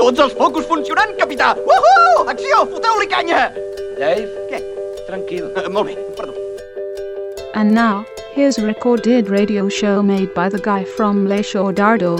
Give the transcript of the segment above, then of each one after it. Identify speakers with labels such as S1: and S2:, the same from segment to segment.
S1: Tots els focus funcionant, capità! Uhu! Acció! Foteu-li canya!
S2: Dave,
S1: Què?
S2: tranquil.
S1: Uh, molt bé, perdó.
S3: And now, here's a recorded radio show made by the guy from Les Shore Dardo.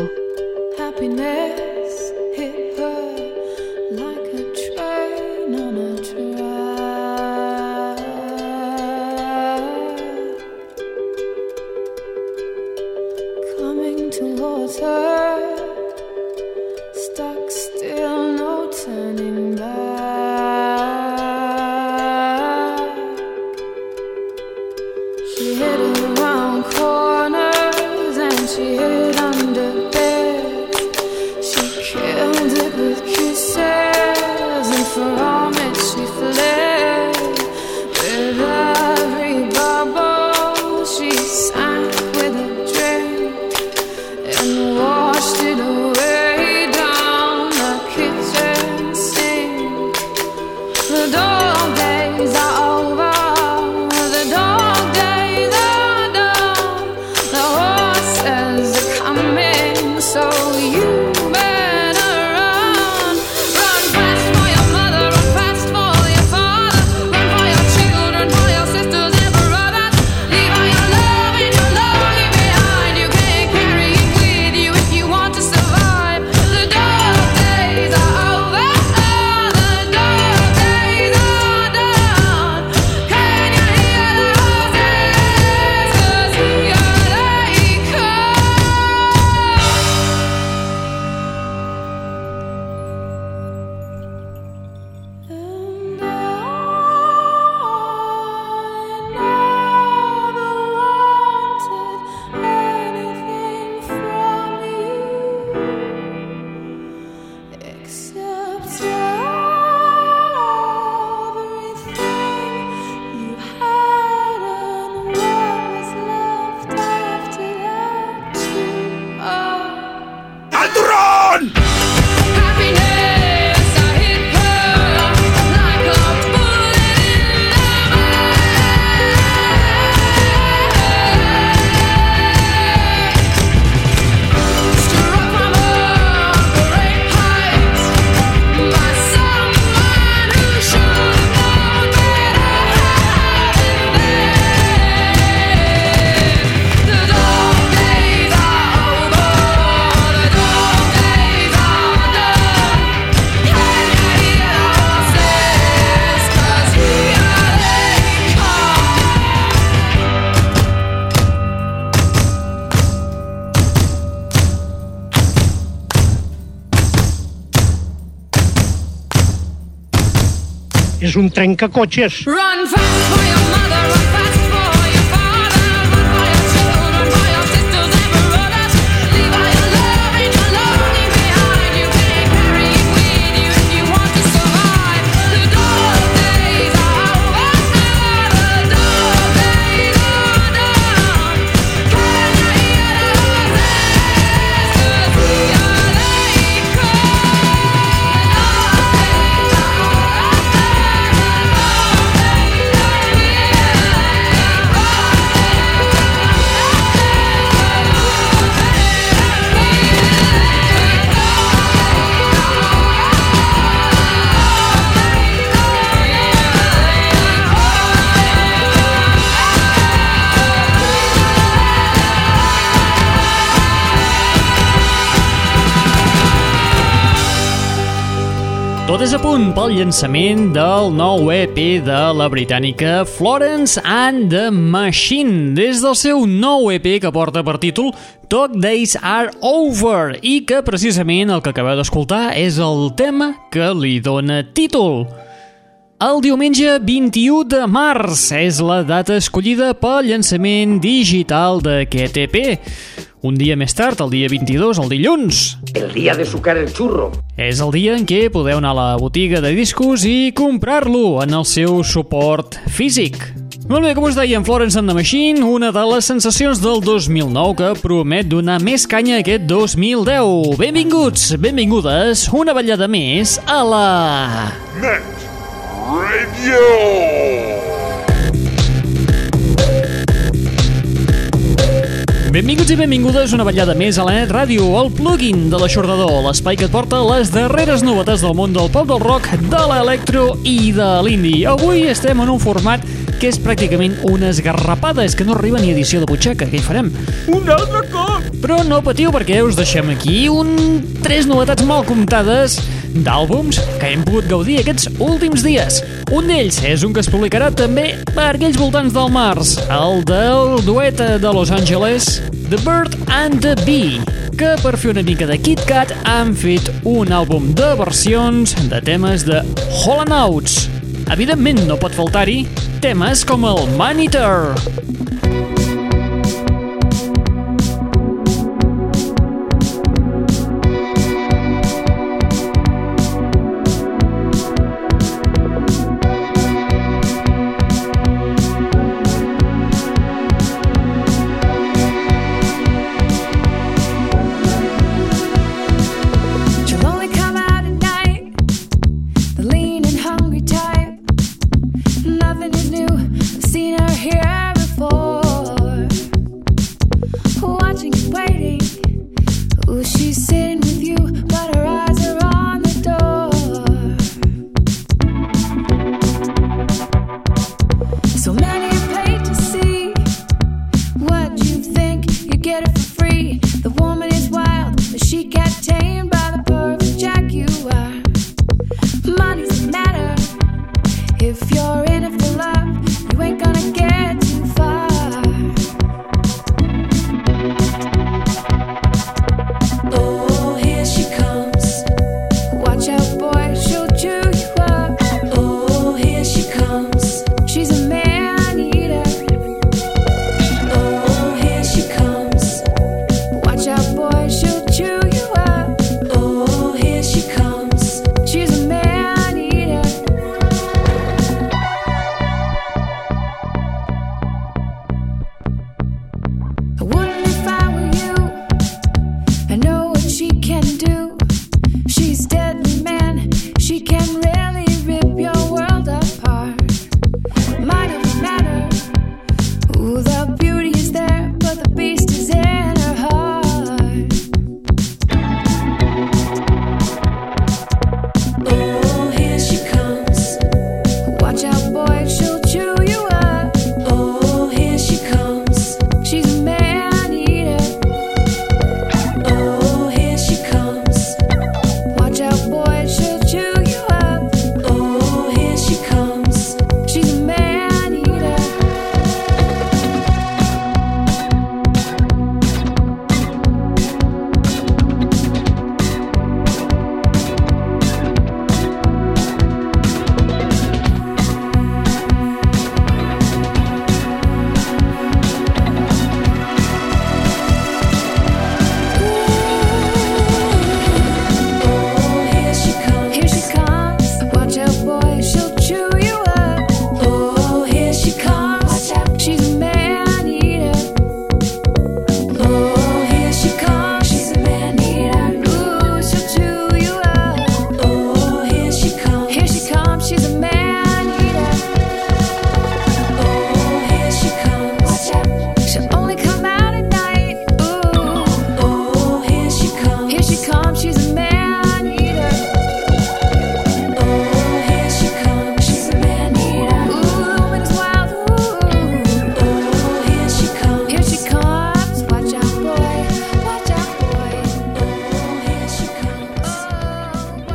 S4: És un trencacotxes.
S5: Run fast for your
S6: Tot és a punt pel llançament del nou EP de la britànica Florence and the Machine des del seu nou EP que porta per títol Dog Days Are Over i que precisament el que acabeu d'escoltar és el tema que li dona títol. El diumenge 21 de març és la data escollida pel llançament digital d'aquest EP. Un dia més tard, el dia 22, el dilluns,
S2: El día de sucar el churro.
S6: és el dia en què podeu anar a la botiga de discos i comprar-lo en el seu suport físic. Molt bé, com us deia, en Florence and the Machine, una de les sensacions del 2009 que promet donar més canya aquest 2010. Benvinguts, benvingudes, una ballada més a la...
S7: Net Radio.
S6: Benvinguts i benvingudes una vetllada més a la Net Ràdio, el plugin de l'aixordador, l'espai que et porta les darreres novetats del món del pop del rock, de l'electro i de l'indie. Avui estem en un format que és pràcticament una esgarrapada, és que no arriba ni edició de butxaca, què hi farem? Un altre cop! Però no patiu perquè us deixem aquí un... tres novetats mal comptades d'àlbums que hem pogut gaudir aquests últims dies. Un d'ells és un que es publicarà també per aquells voltants del març, el del duet de Los Angeles, The Bird and the Bee, que per fer una mica de Kit Kat han fet un àlbum de versions de temes de Hall Oates. Evidentment no pot faltar-hi temes com el Man Eater.
S3: Watching waiting, ooh, she's sitting with you, but her eyes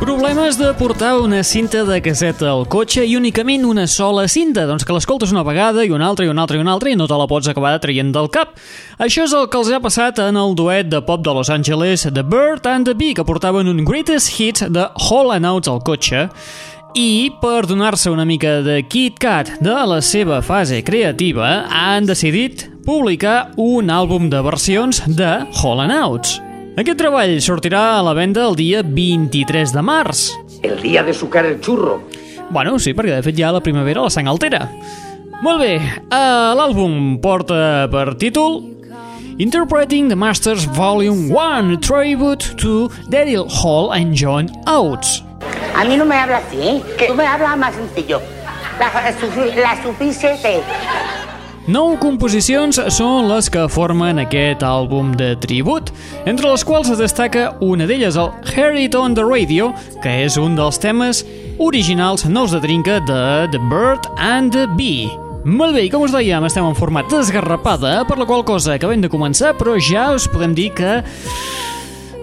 S6: Problemes de portar una cinta de caseta al cotxe i únicament una sola cinta, doncs que l'escoltes una vegada i una altra i una altra i una altra i no te la pots acabar traient del cap. Això és el que els ha passat en el duet de pop de Los Angeles The Bird and the Bee, que portaven un Greatest Hits de Hall and Oates al cotxe i per donar-se una mica de Kit Kat de la seva fase creativa han decidit publicar un àlbum de versions de Hall Oates. Aquest treball sortirà a la venda el dia 23 de març.
S2: El día de sucar el churro.
S6: Bueno, sí, perquè de fet ja a la primavera la sang altera. Molt bé, uh, l'àlbum porta per títol Interpreting the Masters Volume 1 Tribute to Daryl Hall and John Oates.
S8: A mí no me habla así, ¿eh? Tú me hablas más sencillo. La, la suficie de.
S6: Nou composicions són les que formen aquest àlbum de tribut, entre les quals es destaca una d'elles, el Hear It On The Radio, que és un dels temes originals nous de trinca de The Bird and the Bee. Molt bé, i com us dèiem, estem en format desgarrapada, per la qual cosa acabem de començar, però ja us podem dir que...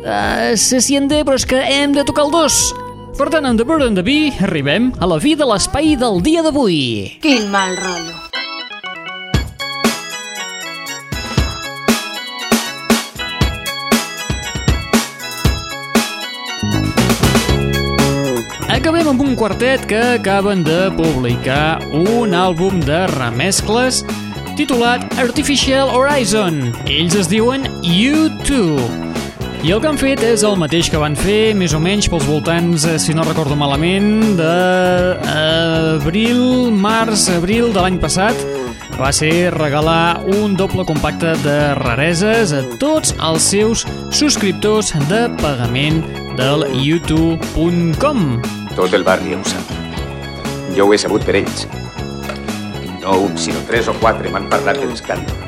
S6: Uh, se siente, però és que hem de tocar el dos. Per tant, amb The Bird and the Bee arribem a la fi de l'espai del dia d'avui.
S8: Quin mal rotllo.
S6: Un quartet que acaben de publicar un àlbum de remescles titulat Artificial Horizon. Ells es diuen U2. I el que han fet és el mateix que van fer més o menys pels voltants, eh, si no recordo malament, d'abril, març, abril de l'any passat, va ser regalar un doble compacte de rareses a tots els seus subscriptors de pagament del youtube.com.
S2: Tot el barri ho sap. Jo ho he sabut per ells. I no un, sinó tres o quatre m'han parlat de l'escàndol.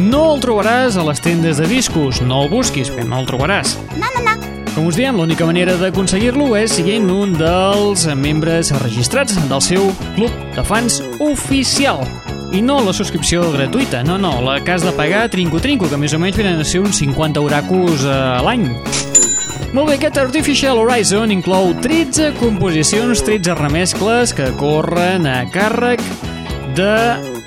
S6: No el trobaràs a les tendes de discos, no el busquis, que no el trobaràs.
S8: No, no, no.
S6: Com us diem, l'única manera d'aconseguir-lo és siguent un dels membres registrats del seu club de fans oficial. I no la subscripció gratuïta, no, no, la que has de pagar trinco-trinco, que més o menys venen a ser uns 50 oracos eh, a l'any. Molt bé, aquest Artificial Horizon inclou 13 composicions, 13 remescles que corren a càrrec de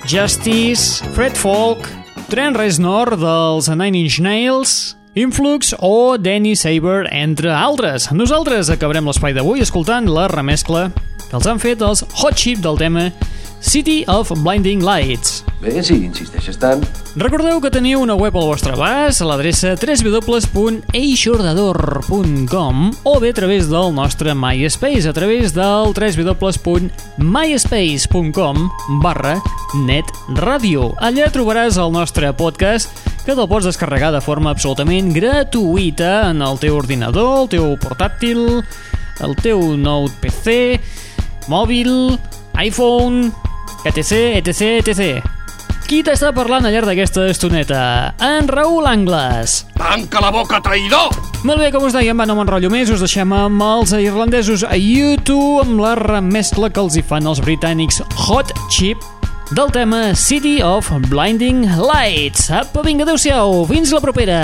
S6: Justice, Fred Folk, Trent Reznor dels Nine Inch Nails, Influx o Danny Saber, entre altres. Nosaltres acabarem l'espai d'avui escoltant la remescla que els han fet els Hot Chip del tema City of Blinding Lights.
S9: Bé, si insisteixes tant.
S6: Recordeu que teniu una web al vostre abast a l'adreça www.eixordador.com o bé a través del nostre MySpace, a través del www.myspace.com barra netradio. Allà trobaràs el nostre podcast que te'l pots descarregar de forma absolutament gratuïta en el teu ordinador, el teu portàtil, el teu Note PC, mòbil, iPhone, etc, etc, etc. Qui t'està parlant al llarg d'aquesta estoneta? En Raül Angles.
S1: Tanca la boca, traïdor!
S6: Molt bé, com us dèiem, va, no m'enrotllo més, us deixem amb els irlandesos a YouTube amb la remescla que els hi fan els britànics Hot Chip del tema City of Blinding Lights. Apa, vinga, adeu-siau, fins la propera!